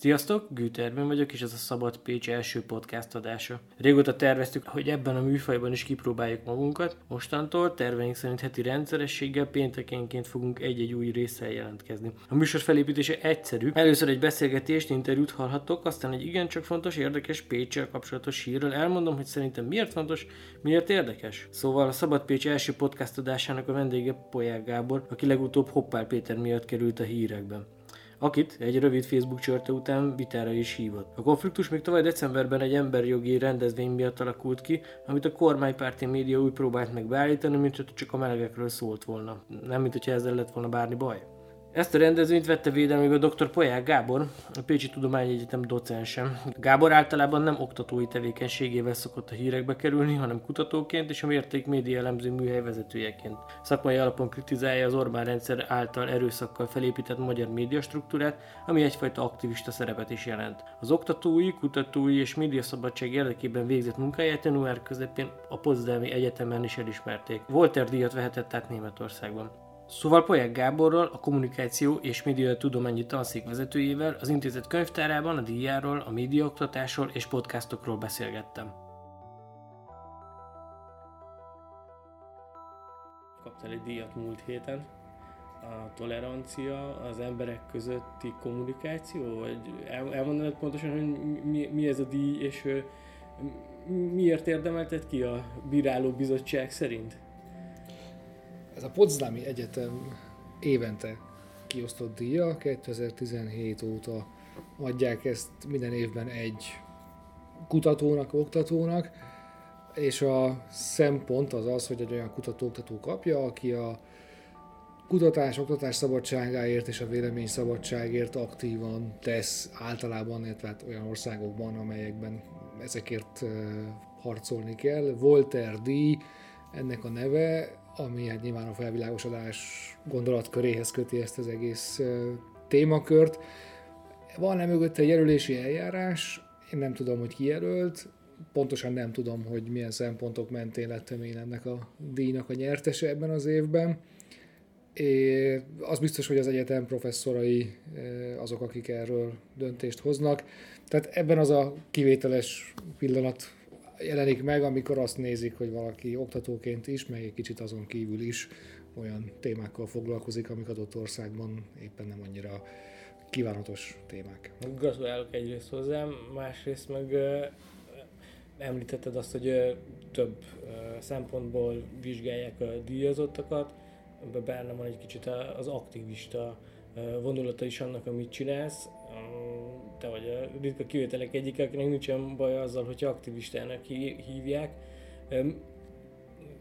Sziasztok, Güterben vagyok, és ez a Szabad Pécs első podcast adása. Régóta terveztük, hogy ebben a műfajban is kipróbáljuk magunkat, mostantól terveink szerint heti rendszerességgel péntekenként fogunk egy-egy új résszel jelentkezni. A műsor felépítése egyszerű. Először egy beszélgetést, interjút hallhattok, aztán egy igencsak fontos, érdekes Pécsel kapcsolatos hírről elmondom, hogy szerintem miért fontos, miért érdekes. Szóval a Szabad Pécs első podcast adásának a vendége Polyák Gábor, aki legutóbb Hoppál Péter miatt került a hírekben akit egy rövid Facebook csörte után vitára is hívott. A konfliktus még tavaly decemberben egy emberjogi rendezvény miatt alakult ki, amit a kormánypárti média úgy próbált meg beállítani, mint csak a melegekről szólt volna. Nem, mint hogyha ezzel lett volna bármi baj. Ezt a rendezvényt vette védelmébe dr. Poják Gábor, a Pécsi Tudományegyetem docensem. Gábor általában nem oktatói tevékenységével szokott a hírekbe kerülni, hanem kutatóként és a mérték média elemző műhely vezetőjeként. Szakmai alapon kritizálja az Orbán rendszer által erőszakkal felépített magyar médiastruktúrát, ami egyfajta aktivista szerepet is jelent. Az oktatói, kutatói és médiaszabadság érdekében végzett munkáját január közepén a Potsdami Egyetemen is elismerték. Volter díjat vehetett át Németországban. Szóval Polyák Gáborral, a kommunikáció és média tudományi tanszék vezetőjével az intézet könyvtárában a díjáról, a médiaoktatásról és podcastokról beszélgettem. Kaptál egy díjat múlt héten. A tolerancia, az emberek közötti kommunikáció, vagy el, elmondanod pontosan, hogy mi, mi ez a díj, és miért érdemelted ki a bíráló bizottság szerint? Ez a Potsdami Egyetem évente kiosztott díja, 2017 óta adják ezt minden évben egy kutatónak, oktatónak, és a szempont az az, hogy egy olyan kutató-oktató kapja, aki a kutatás, oktatás szabadságáért és a vélemény szabadságért aktívan tesz általában, illetve hát olyan országokban, amelyekben ezekért harcolni kell. Volter díj, ennek a neve, ami hát nyilván a felvilágosodás gondolatköréhez köti ezt az egész témakört. Van-e mögötte jelölési eljárás? Én nem tudom, hogy ki jelölt, pontosan nem tudom, hogy milyen szempontok mentén lettem én ennek a díjnak a nyertese ebben az évben. É, az biztos, hogy az egyetem professzorai azok, akik erről döntést hoznak. Tehát ebben az a kivételes pillanat jelenik meg, amikor azt nézik, hogy valaki oktatóként is, meg egy kicsit azon kívül is olyan témákkal foglalkozik, amik adott országban éppen nem annyira kívánatos témák. Gratulálok egyrészt hozzám, másrészt meg uh, említetted azt, hogy uh, több uh, szempontból vizsgálják a díjazottakat, ebben benne van egy kicsit az aktivista vonulata is annak, amit csinálsz te vagy a ritka kivételek egyik, akinek nincsen baj azzal, hogy aktivistának hívják.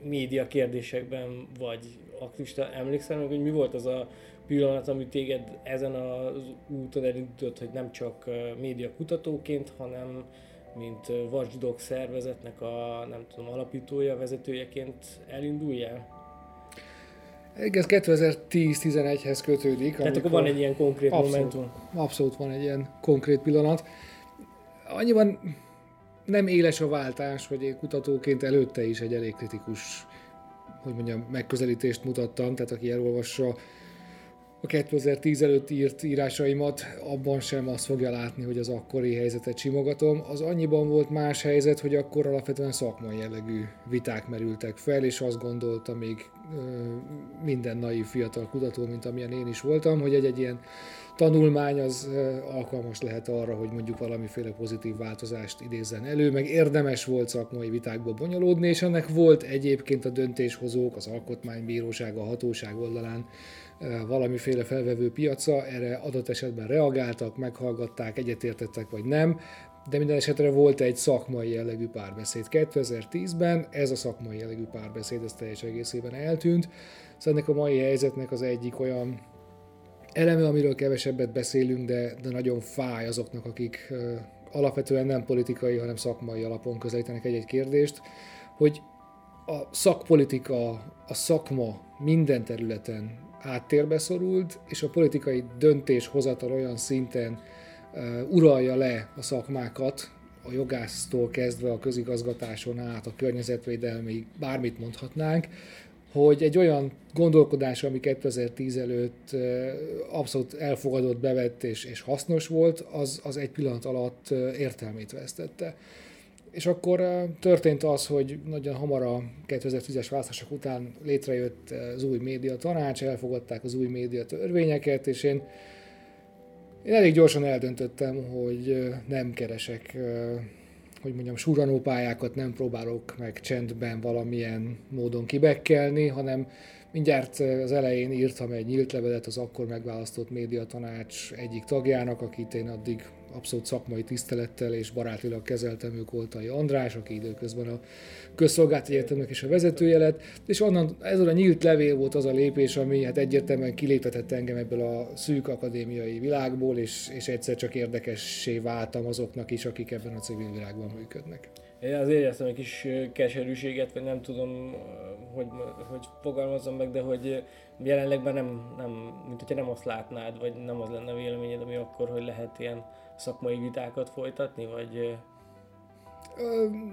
Média kérdésekben vagy aktivista. Emlékszel meg, hogy mi volt az a pillanat, ami téged ezen az úton elindított, hogy nem csak média kutatóként, hanem mint Watchdog szervezetnek a nem tudom, alapítója, vezetőjeként elinduljál? Ez 2010-11-hez kötődik. Tehát akkor van egy ilyen konkrét abszolút, momentum. Abszolút van egy ilyen konkrét pillanat. Annyiban nem éles a váltás, hogy én kutatóként előtte is egy elég kritikus hogy mondjam, megközelítést mutattam, tehát aki elolvassa a 2010 előtt írt írásaimat, abban sem azt fogja látni, hogy az akkori helyzetet simogatom. Az annyiban volt más helyzet, hogy akkor alapvetően szakmai jellegű viták merültek fel, és azt gondolta még minden naív fiatal kutató, mint amilyen én is voltam, hogy egy-egy ilyen tanulmány az alkalmas lehet arra, hogy mondjuk valamiféle pozitív változást idézzen elő, meg érdemes volt szakmai vitákba bonyolódni, és ennek volt egyébként a döntéshozók, az alkotmánybíróság, a hatóság oldalán valamiféle felvevő piaca, erre adott esetben reagáltak, meghallgatták, egyetértettek vagy nem, de minden esetre volt egy szakmai jellegű párbeszéd. 2010-ben ez a szakmai jellegű párbeszéd, ez teljes egészében eltűnt. Szóval ennek a mai helyzetnek az egyik olyan eleme, amiről kevesebbet beszélünk, de, de nagyon fáj azoknak, akik alapvetően nem politikai, hanem szakmai alapon közelítenek egy-egy kérdést, hogy a szakpolitika, a szakma minden területen háttérbe szorult, és a politikai döntéshozatal olyan szinten uh, uralja le a szakmákat, a jogásztól kezdve a közigazgatáson át, a környezetvédelmi, bármit mondhatnánk, hogy egy olyan gondolkodás, ami 2010 előtt abszolút elfogadott, bevett és, és hasznos volt, az, az egy pillanat alatt értelmét vesztette. És akkor történt az, hogy nagyon hamar a 2010-es választások után létrejött az új média tanács, elfogadták az új média törvényeket, és én, én elég gyorsan eldöntöttem, hogy nem keresek hogy mondjam, suranópályákat nem próbálok meg csendben valamilyen módon kibekkelni, hanem mindjárt az elején írtam egy nyílt levelet az akkor megválasztott médiatanács egyik tagjának, akit én addig abszolút szakmai tisztelettel és barátilag kezeltem, ők Oltai András, aki időközben a közszolgált egyetemnek is a vezetője lett, és onnan ez a nyílt levél volt az a lépés, ami hát egyértelműen kiléptetett engem ebből a szűk akadémiai világból, és, és egyszer csak érdekessé váltam azoknak is, akik ebben a civil világban működnek. Én azért éreztem egy kis keserűséget, vagy nem tudom, hogy, hogy fogalmazom meg, de hogy jelenleg már nem, nem, mint hogyha nem azt látnád, vagy nem az lenne véleményed, ami akkor, hogy lehet ilyen szakmai vitákat folytatni, vagy...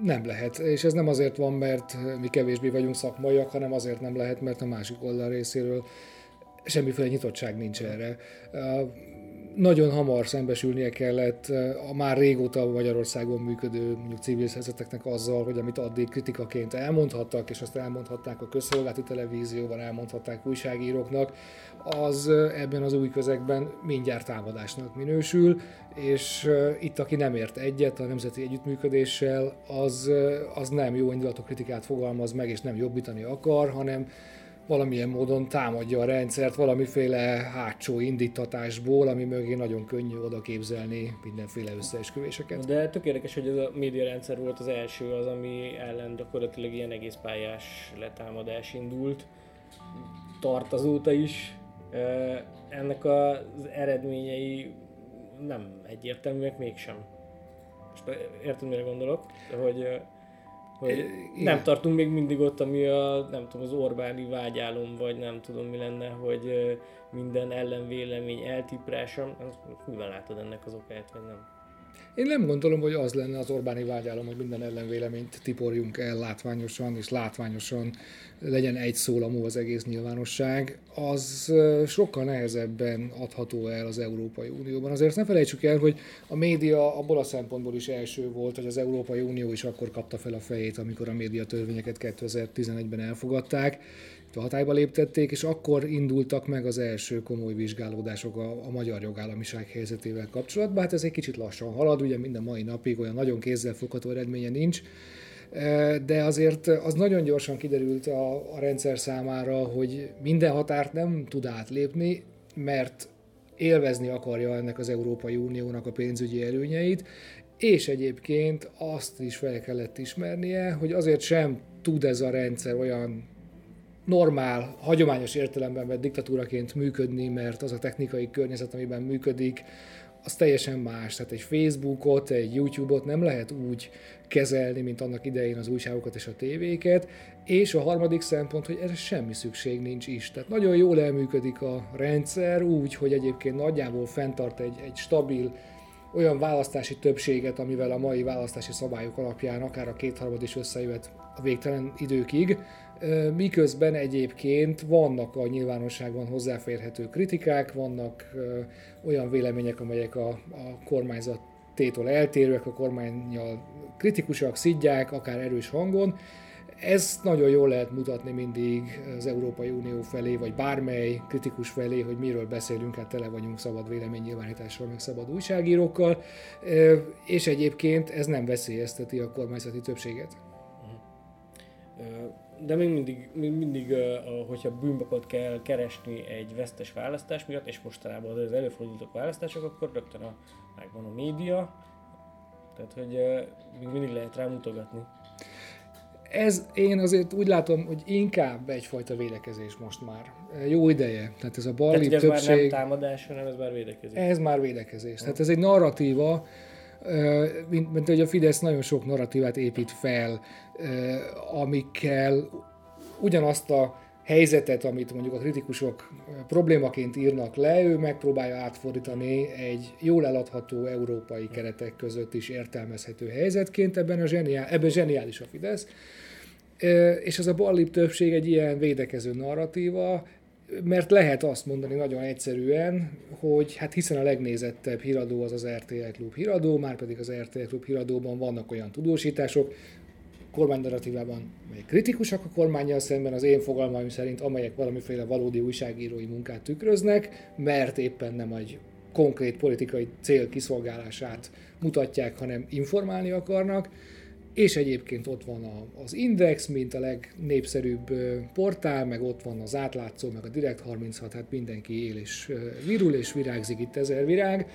Nem lehet, és ez nem azért van, mert mi kevésbé vagyunk szakmaiak, hanem azért nem lehet, mert a másik oldal részéről semmiféle nyitottság nincs erre nagyon hamar szembesülnie kellett a már régóta Magyarországon működő mondjuk civil szervezeteknek azzal, hogy amit addig kritikaként elmondhattak, és azt elmondhatták a közszolgálati televízióban, elmondhatták újságíróknak, az ebben az új közegben mindjárt támadásnak minősül, és itt aki nem ért egyet a nemzeti együttműködéssel, az, az nem jó indulatú kritikát fogalmaz meg, és nem jobbítani akar, hanem valamilyen módon támadja a rendszert valamiféle hátsó indítatásból, ami mögé nagyon könnyű oda képzelni mindenféle összeesküvéseket. De tök hogy ez a médiarendszer volt az első az, ami ellen gyakorlatilag ilyen egész pályás letámadás indult. Tart azóta is. Ennek az eredményei nem egyértelműek mégsem. Most érted, mire gondolok? Hogy hogy nem tartunk még mindig ott, ami a, nem tudom, az Orbáni vágyálom, vagy nem tudom mi lenne, hogy minden ellenvélemény eltiprása. Mivel látod ennek az okát, vagy nem? Én nem gondolom, hogy az lenne az Orbáni vágyálom, hogy minden ellenvéleményt tiporjunk el látványosan, és látványosan legyen egy szólamú az egész nyilvánosság. Az sokkal nehezebben adható el az Európai Unióban. Azért ne felejtsük el, hogy a média abból a szempontból is első volt, hogy az Európai Unió is akkor kapta fel a fejét, amikor a média törvényeket 2011-ben elfogadták, hatályba léptették, és akkor indultak meg az első komoly vizsgálódások a, a magyar jogállamiság helyzetével kapcsolatban. Hát ez egy kicsit lassan halad, ugye minden mai napig olyan nagyon kézzelfogható eredménye nincs, e, de azért az nagyon gyorsan kiderült a, a rendszer számára, hogy minden határt nem tud átlépni, mert élvezni akarja ennek az Európai Uniónak a pénzügyi előnyeit, és egyébként azt is fel kellett ismernie, hogy azért sem tud ez a rendszer olyan normál, hagyományos értelemben vett diktatúraként működni, mert az a technikai környezet, amiben működik, az teljesen más. Tehát egy Facebookot, egy YouTube-ot nem lehet úgy kezelni, mint annak idején az újságokat és a tévéket, és a harmadik szempont, hogy erre semmi szükség nincs is. Tehát nagyon jól elműködik a rendszer úgy, hogy egyébként nagyjából fenntart egy, egy stabil olyan választási többséget, amivel a mai választási szabályok alapján akár a kétharmad is összejöhet a végtelen időkig, miközben egyébként vannak a nyilvánosságban hozzáférhető kritikák, vannak olyan vélemények, amelyek a, a kormányzat tétól eltérőek, a kormányjal kritikusak, szidják, akár erős hangon. Ez nagyon jól lehet mutatni mindig az Európai Unió felé, vagy bármely kritikus felé, hogy miről beszélünk, hát tele vagyunk szabad véleménynyilvánítással, meg szabad újságírókkal, és egyébként ez nem veszélyezteti a kormányzati többséget de még mindig, még mindig hogyha bűnbakot kell keresni egy vesztes választás miatt, és mostanában az előfordultak választások, akkor rögtön a, megvan a média, tehát hogy még mindig lehet rá mutogatni. Ez én azért úgy látom, hogy inkább egyfajta védekezés most már. Jó ideje. Tehát ez a balli többség... ez már nem támadás, hanem ez már védekezés. Ez már védekezés. Tehát ez egy narratíva, mint, mint hogy a Fidesz nagyon sok narratívát épít fel, amikkel ugyanazt a helyzetet, amit mondjuk a kritikusok problémaként írnak le, ő megpróbálja átfordítani egy jól eladható európai keretek között is értelmezhető helyzetként, ebben, a zseniál, ebben zseniális a Fidesz. És ez a ballip többség egy ilyen védekező narratíva, mert lehet azt mondani nagyon egyszerűen, hogy hát hiszen a legnézettebb híradó az az RTL Klub híradó, már pedig az RTL Klub híradóban vannak olyan tudósítások, kormány narratívában, melyek kritikusak a kormányjal szemben, az én fogalmaim szerint, amelyek valamiféle valódi újságírói munkát tükröznek, mert éppen nem egy konkrét politikai cél kiszolgálását mutatják, hanem informálni akarnak. És egyébként ott van az Index, mint a legnépszerűbb portál, meg ott van az átlátszó, meg a Direct 36, hát mindenki él és virul, és virágzik itt ezer virág.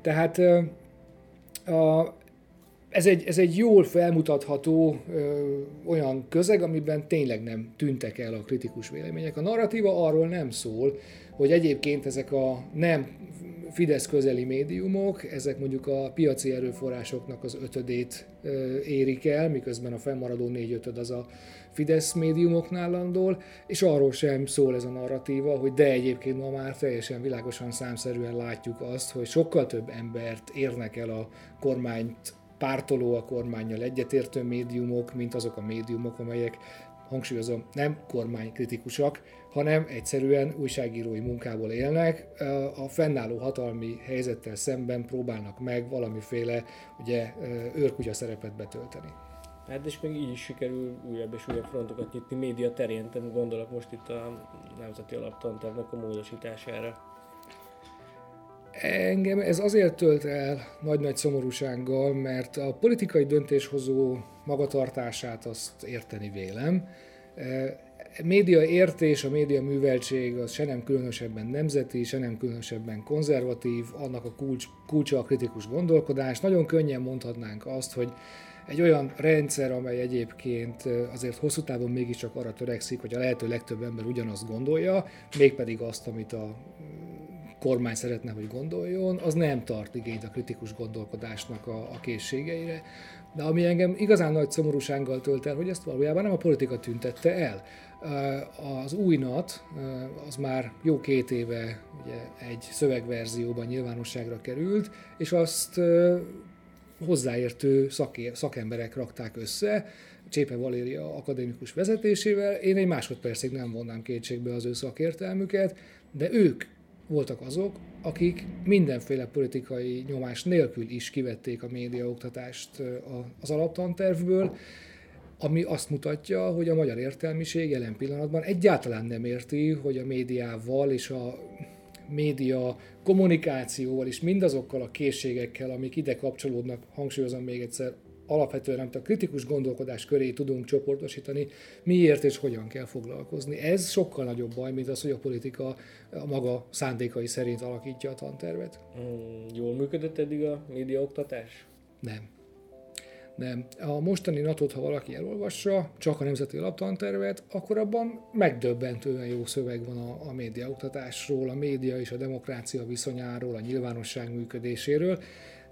Tehát a, ez egy, ez egy jól felmutatható ö, olyan közeg, amiben tényleg nem tűntek el a kritikus vélemények. A narratíva arról nem szól, hogy egyébként ezek a nem Fidesz közeli médiumok, ezek mondjuk a piaci erőforrásoknak az ötödét érik el, miközben a fennmaradó négy-ötöd az a Fidesz médiumoknál landol, és arról sem szól ez a narratíva, hogy de egyébként ma már teljesen világosan számszerűen látjuk azt, hogy sokkal több embert érnek el a kormányt pártoló a kormányjal egyetértő médiumok, mint azok a médiumok, amelyek hangsúlyozom, nem kormánykritikusak, hanem egyszerűen újságírói munkából élnek, a fennálló hatalmi helyzettel szemben próbálnak meg valamiféle ugye, őrkutya szerepet betölteni. Hát és még így is sikerül újabb és újabb frontokat nyitni média terén, gondolok most itt a Nemzeti Alaptantervnek a módosítására. Engem ez azért tölt el nagy-nagy szomorúsággal, mert a politikai döntéshozó magatartását azt érteni vélem. E, média értés, a média műveltség az se nem különösebben nemzeti, se nem különösebben konzervatív, annak a kulcs, kulcsa a kritikus gondolkodás. Nagyon könnyen mondhatnánk azt, hogy egy olyan rendszer, amely egyébként azért hosszú távon mégiscsak arra törekszik, hogy a lehető legtöbb ember ugyanazt gondolja, mégpedig azt, amit a kormány szeretne, hogy gondoljon, az nem tart igényt a kritikus gondolkodásnak a, a készségeire. De ami engem igazán nagy szomorúsággal tölt el, hogy ezt valójában nem a politika tüntette el. Az új NAT, az már jó két éve ugye, egy szövegverzióban nyilvánosságra került, és azt hozzáértő szakemberek rakták össze, Csépe Valéria akadémikus vezetésével. Én egy másodpercig nem vonnám kétségbe az ő szakértelmüket, de ők voltak azok, akik mindenféle politikai nyomás nélkül is kivették a médiaoktatást az alaptantervből, ami azt mutatja, hogy a magyar értelmiség jelen pillanatban egyáltalán nem érti, hogy a médiával és a média kommunikációval és mindazokkal a készségekkel, amik ide kapcsolódnak, hangsúlyozom még egyszer, alapvetően amit a kritikus gondolkodás köré tudunk csoportosítani, miért és hogyan kell foglalkozni. Ez sokkal nagyobb baj, mint az, hogy a politika a maga szándékai szerint alakítja a tantervet. Mm, jól működött eddig a médiaoktatás? Nem. Nem. A mostani natot, ha valaki elolvassa, csak a Nemzeti Alaptantervet, akkor abban megdöbbentően jó szöveg van a, a médiaoktatásról, a média és a demokrácia viszonyáról, a nyilvánosság működéséről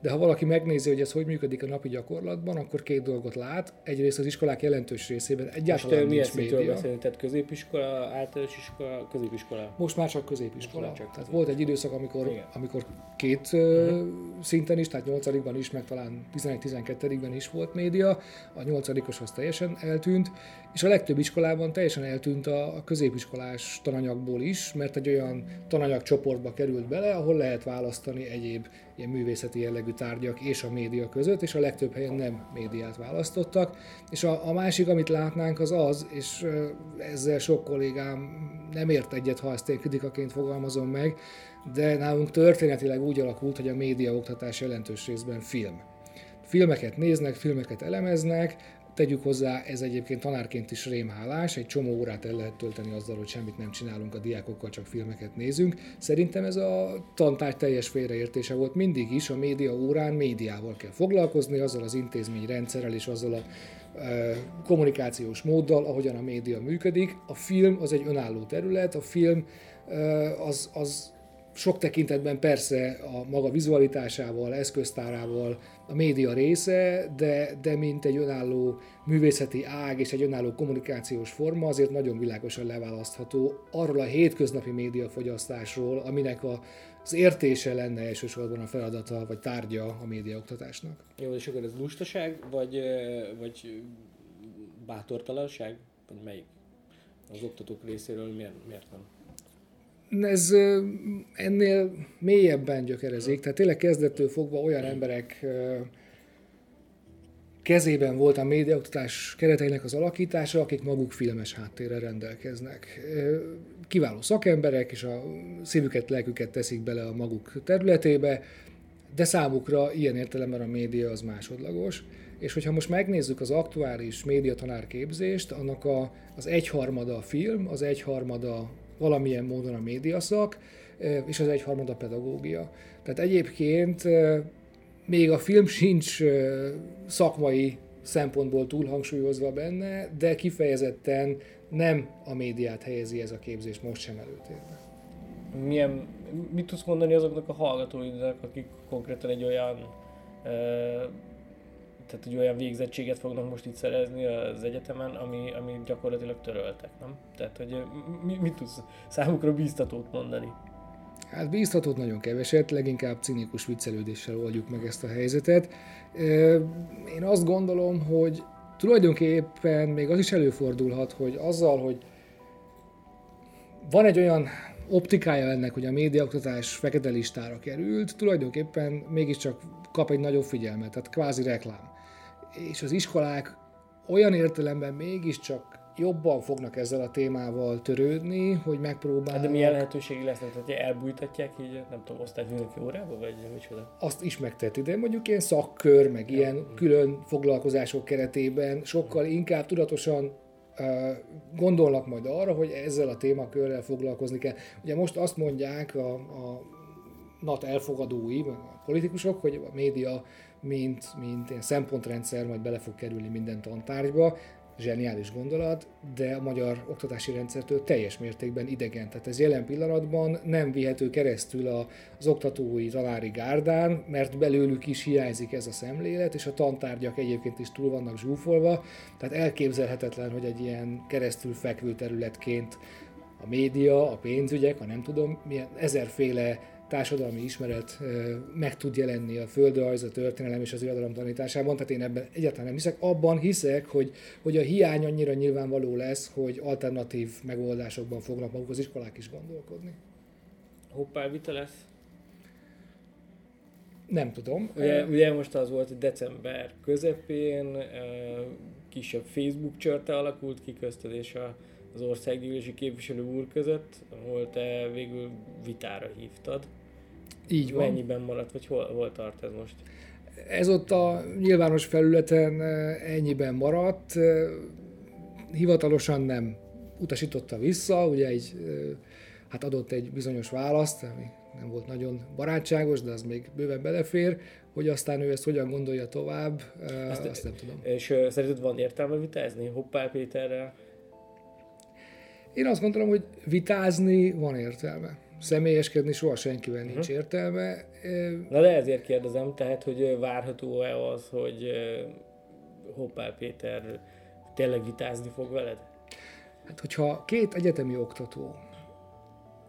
de ha valaki megnézi, hogy ez hogy működik a napi gyakorlatban, akkor két dolgot lát. Egyrészt az iskolák jelentős részében egyáltalán Most nincs média. Beszélni? Tehát középiskola, általános iskola, középiskola? Most már csak középiskola. Már csak tehát volt egy időszak, amikor, amikor két uh-huh. szinten is, tehát 8 is, meg talán 11-12-ben is volt média, a 8 az teljesen eltűnt, és a legtöbb iskolában teljesen eltűnt a középiskolás tananyagból is, mert egy olyan tananyagcsoportba került bele, ahol lehet választani egyéb ilyen művészeti jellegű tárgyak és a média között, és a legtöbb helyen nem médiát választottak. És a, a másik, amit látnánk, az az, és ezzel sok kollégám nem ért egyet, ha ezt én kritikaként fogalmazom meg, de nálunk történetileg úgy alakult, hogy a média oktatás jelentős részben film filmeket néznek, filmeket elemeznek, Tegyük hozzá, ez egyébként tanárként is rémhálás, egy csomó órát el lehet tölteni azzal, hogy semmit nem csinálunk a diákokkal, csak filmeket nézünk. Szerintem ez a tantárgy teljes félreértése volt mindig is, a média órán médiával kell foglalkozni, azzal az intézményrendszerrel és azzal a e, kommunikációs móddal, ahogyan a média működik. A film az egy önálló terület, a film e, az, az sok tekintetben persze a maga vizualitásával, eszköztárával a média része, de, de mint egy önálló művészeti ág és egy önálló kommunikációs forma azért nagyon világosan leválasztható arról a hétköznapi médiafogyasztásról, aminek a, az értése lenne elsősorban a feladata vagy tárgya a médiaoktatásnak. Jó, és akkor ez lustaság, vagy, vagy bátortalanság? Vagy melyik? Az oktatók részéről miért, miért nem? Ez ennél mélyebben gyökerezik, tehát tényleg kezdettől fogva olyan emberek kezében volt a médiaoktatás kereteinek az alakítása, akik maguk filmes háttérrel rendelkeznek. Kiváló szakemberek, és a szívüket, lelküket teszik bele a maguk területébe, de számukra ilyen értelemben a média az másodlagos. És hogyha most megnézzük az aktuális médiatanárképzést, annak a, az egyharmada a film, az egyharmada valamilyen módon a médiaszak, és az egyharmada pedagógia. Tehát egyébként még a film sincs szakmai szempontból túlhangsúlyozva benne, de kifejezetten nem a médiát helyezi ez a képzés most sem előtérbe. Milyen, mit tudsz mondani azoknak a hallgatóidnak, akik konkrétan egy olyan tehát egy olyan végzettséget fognak most itt szerezni az egyetemen, ami, ami gyakorlatilag töröltek, nem? Tehát, hogy mi, mit tudsz számukra bíztatót mondani? Hát bíztatót nagyon keveset, leginkább cinikus viccelődéssel oldjuk meg ezt a helyzetet. Én azt gondolom, hogy tulajdonképpen még az is előfordulhat, hogy azzal, hogy van egy olyan optikája ennek, hogy a médiaoktatás fekete listára került, tulajdonképpen mégiscsak kap egy nagyobb figyelmet, tehát kvázi reklám és az iskolák olyan értelemben mégiscsak jobban fognak ezzel a témával törődni, hogy megpróbálnak... Hát de milyen lehetőségi lesz, hogy elbújtatják így, nem tudom, osztályfőnöki órába, vagy micsoda? Azt is megteti, de mondjuk ilyen szakkör, meg ja. ilyen külön foglalkozások keretében sokkal inkább tudatosan gondolnak majd arra, hogy ezzel a témakörrel foglalkozni kell. Ugye most azt mondják a, a NAT elfogadói, a politikusok, hogy a média mint, mint ilyen szempontrendszer majd bele fog kerülni minden tantárgyba, zseniális gondolat, de a magyar oktatási rendszertől teljes mértékben idegen. Tehát ez jelen pillanatban nem vihető keresztül az oktatói tanári gárdán, mert belőlük is hiányzik ez a szemlélet, és a tantárgyak egyébként is túl vannak zsúfolva, tehát elképzelhetetlen, hogy egy ilyen keresztül fekvő területként a média, a pénzügyek, a nem tudom, milyen ezerféle társadalmi ismeret meg tud jelenni a földrajz, a történelem és az irodalom tanításában, tehát én ebben egyáltalán nem hiszek. Abban hiszek, hogy, hogy a hiány annyira nyilvánvaló lesz, hogy alternatív megoldásokban fognak maguk az iskolák is gondolkodni. Hoppá, vita lesz? Nem tudom. Ugye, ugye most az volt, hogy december közepén kisebb Facebook csörte alakult ki közted és a, az országgyűlési képviselő úr között, volt-e végül vitára hívtad? Így van. Mennyiben maradt, vagy hol, hol tart ez most? Ez ott a nyilvános felületen ennyiben maradt. Hivatalosan nem utasította vissza, ugye egy, hát adott egy bizonyos választ, ami nem volt nagyon barátságos, de az még bőven belefér, hogy aztán ő ezt hogyan gondolja tovább, azt, azt nem tudom. És szerinted van értelme vitázni Hoppál Péterrel? Én azt gondolom, hogy vitázni van értelme személyeskedni soha senkivel nincs uh-huh. értelme. Na de ezért kérdezem, tehát, hogy várható-e az, hogy Hoppál Péter tényleg vitázni fog veled? Hát, hogyha két egyetemi oktató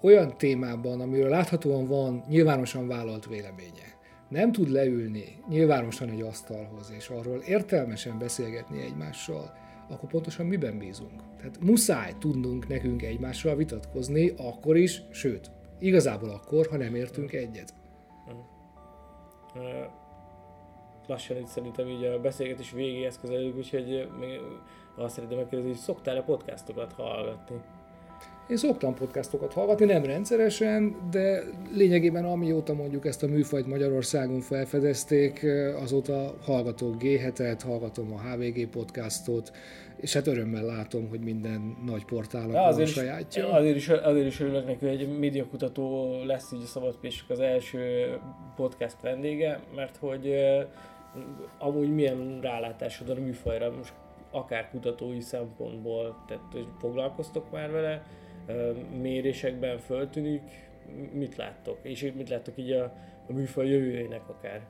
olyan témában, amiről láthatóan van nyilvánosan vállalt véleménye, nem tud leülni nyilvánosan egy asztalhoz, és arról értelmesen beszélgetni egymással, akkor pontosan miben bízunk? Tehát muszáj tudnunk nekünk egymással vitatkozni, akkor is, sőt, Igazából akkor, ha nem értünk egyet. Lassan itt szerintem így a beszélgetés végéhez közelünk, úgyhogy még azt szeretném megkérdezni, hogy szoktál-e podcastokat hallgatni? Én szoktam podcastokat hallgatni, nem rendszeresen, de lényegében amióta mondjuk ezt a műfajt Magyarországon felfedezték, azóta hallgatok g hallgatom a HVG podcastot, és hát örömmel látom, hogy minden nagy portálon ja, azért sajátja. Is, azért, is, azért is örülök neki, hogy egy médiakutató lesz így a Szabadpések az első podcast vendége, mert hogy uh, amúgy milyen rálátásod a műfajra, most akár kutatói szempontból, tehát hogy foglalkoztok már vele, mérésekben föltűnik, mit láttok? És mit láttok így a, a műfaj jövőjének akár?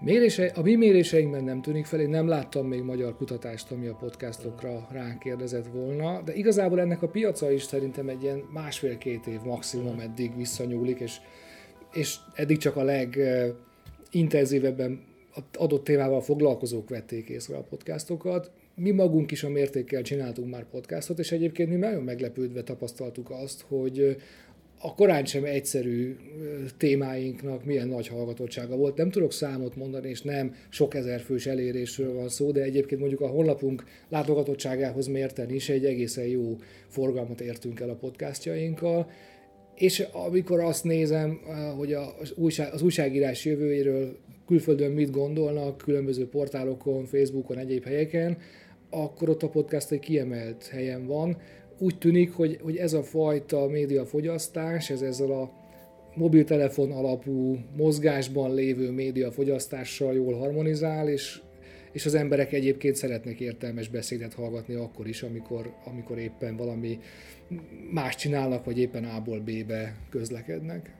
Mérése, a mi méréseinkben nem tűnik fel, én nem láttam még magyar kutatást, ami a podcastokra ránk kérdezett volna, de igazából ennek a piaca is szerintem egy ilyen másfél-két év maximum eddig visszanyúlik, és, és eddig csak a legintenzívebben adott témával foglalkozók vették észre a podcastokat. Mi magunk is a mértékkel csináltunk már podcastot, és egyébként mi nagyon meglepődve tapasztaltuk azt, hogy a korán sem egyszerű témáinknak milyen nagy hallgatottsága volt. Nem tudok számot mondani, és nem sok ezer fős elérésről van szó, de egyébként mondjuk a honlapunk látogatottságához mérten is egy egészen jó forgalmat értünk el a podcastjainkkal. És amikor azt nézem, hogy az, újság, az újságírás jövőjéről külföldön mit gondolnak, különböző portálokon, Facebookon, egyéb helyeken, akkor ott a podcast egy kiemelt helyen van. Úgy tűnik, hogy, hogy ez a fajta médiafogyasztás, ez ezzel a mobiltelefon alapú mozgásban lévő médiafogyasztással jól harmonizál, és, és az emberek egyébként szeretnek értelmes beszédet hallgatni akkor is, amikor, amikor éppen valami más csinálnak, vagy éppen A-ból B-be közlekednek.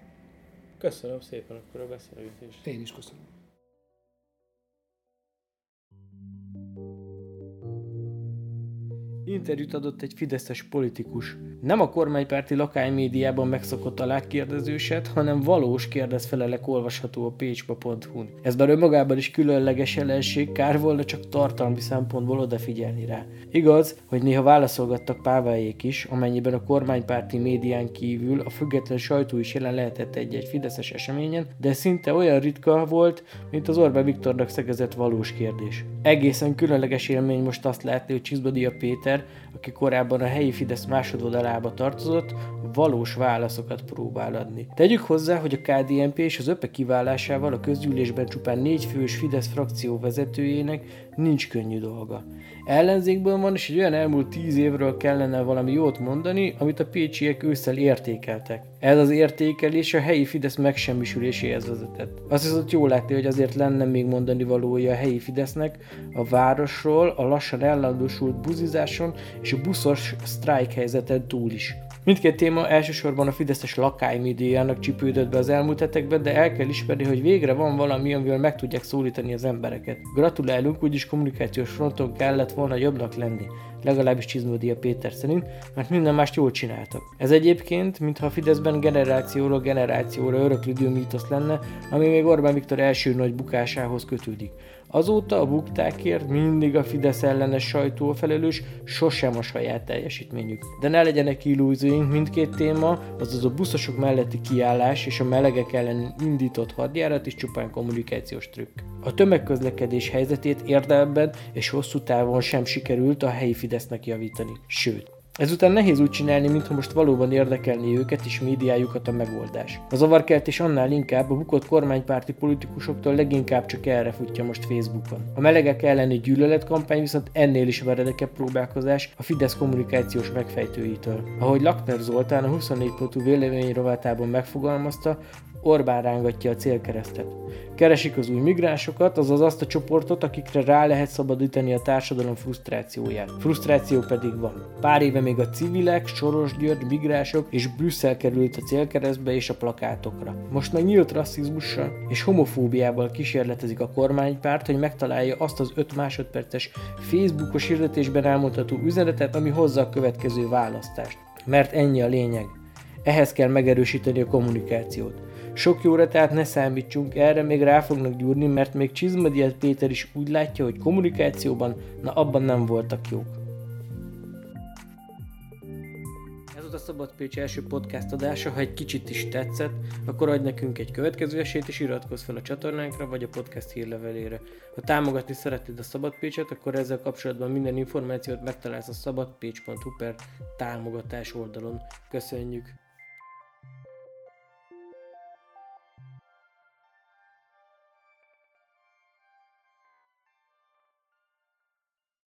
Köszönöm szépen akkor a beszélgetést. Én is köszönöm. Interjút adott egy fideszes politikus. Nem a kormánypárti lakánymédiában megszokott a lágkérdezőset, hanem valós kérdezfelelek olvasható a pécspa.hu-n. Ez bár önmagában is különleges jelenség, kár volna csak tartalmi szempontból odafigyelni rá. Igaz, hogy néha válaszolgattak pávájék is, amennyiben a kormánypárti médián kívül a független sajtó is jelen lehetett egy-egy fideszes eseményen, de szinte olyan ritka volt, mint az Orbán Viktornak szegezett valós kérdés. Egészen különleges élmény most azt látni, hogy Csizbadia Péter ember, aki korábban a helyi Fidesz másodoldalába tartozott, valós válaszokat próbál adni. Tegyük hozzá, hogy a KDNP és az ÖPE kiválásával a közgyűlésben csupán négy fős Fidesz frakció vezetőjének nincs könnyű dolga. Ellenzékből van, és egy olyan elmúlt tíz évről kellene valami jót mondani, amit a pécsiek ősszel értékeltek. Ez az értékelés a helyi Fidesz megsemmisüléséhez vezetett. Azt hiszem, jól látni, hogy azért lenne még mondani valója a helyi Fidesznek a városról, a lassan ellandósult buzizáson és a buszos sztrájk helyzeten túl is. Mindkét téma elsősorban a Fideszes lakánymédiának csipődött be az elmúlt hetekben, de el kell ismerni, hogy végre van valami, amivel meg tudják szólítani az embereket. Gratulálunk, úgyis kommunikációs fronton kellett volna jobbnak lenni legalábbis Csizmadia Péter szerint, mert minden mást jól csináltak. Ez egyébként, mintha a Fideszben generációról generációra öröklődő mítosz lenne, ami még Orbán Viktor első nagy bukásához kötődik. Azóta a buktákért mindig a Fidesz ellenes sajtó felelős, sosem a saját teljesítményük. De ne legyenek illúzióink, mindkét téma, azaz a buszosok melletti kiállás és a melegek ellen indított hadjárat is csupán kommunikációs trükk. A tömegközlekedés helyzetét érdemben és hosszú távon sem sikerült a helyi Fidesznek javítani. Sőt, Ezután nehéz úgy csinálni, mintha most valóban érdekelni őket és médiájukat a megoldás. A zavarkeltés annál inkább a bukott kormánypárti politikusoktól leginkább csak erre futja most Facebookon. A melegek elleni gyűlöletkampány viszont ennél is veredekebb próbálkozás a Fidesz kommunikációs megfejtőitől. Ahogy Lakner Zoltán a 24 pontú vélemény rovatában megfogalmazta, Orbán rángatja a célkeresztet. Keresik az új migránsokat, azaz azt a csoportot, akikre rá lehet szabadítani a társadalom frusztrációját. Frusztráció pedig van. Pár éve még a civilek, Soros György, migránsok és Brüsszel került a célkeresztbe és a plakátokra. Most meg nyílt rasszizmussal és homofóbiával kísérletezik a kormánypárt, hogy megtalálja azt az 5 másodperces Facebookos hirdetésben elmondható üzenetet, ami hozza a következő választást. Mert ennyi a lényeg. Ehhez kell megerősíteni a kommunikációt. Sok jóra tehát ne számítsunk, erre még rá fognak gyúrni, mert még Csizmadiel Péter is úgy látja, hogy kommunikációban, na abban nem voltak jók. Ez a Szabad Pécs első podcast adása, ha egy kicsit is tetszett, akkor adj nekünk egy következő esélyt, és iratkozz fel a csatornánkra, vagy a podcast hírlevelére. Ha támogatni szeretnéd a Szabad Pécset, akkor ezzel kapcsolatban minden információt megtalálsz a szabadpécs.hu per támogatás oldalon. Köszönjük!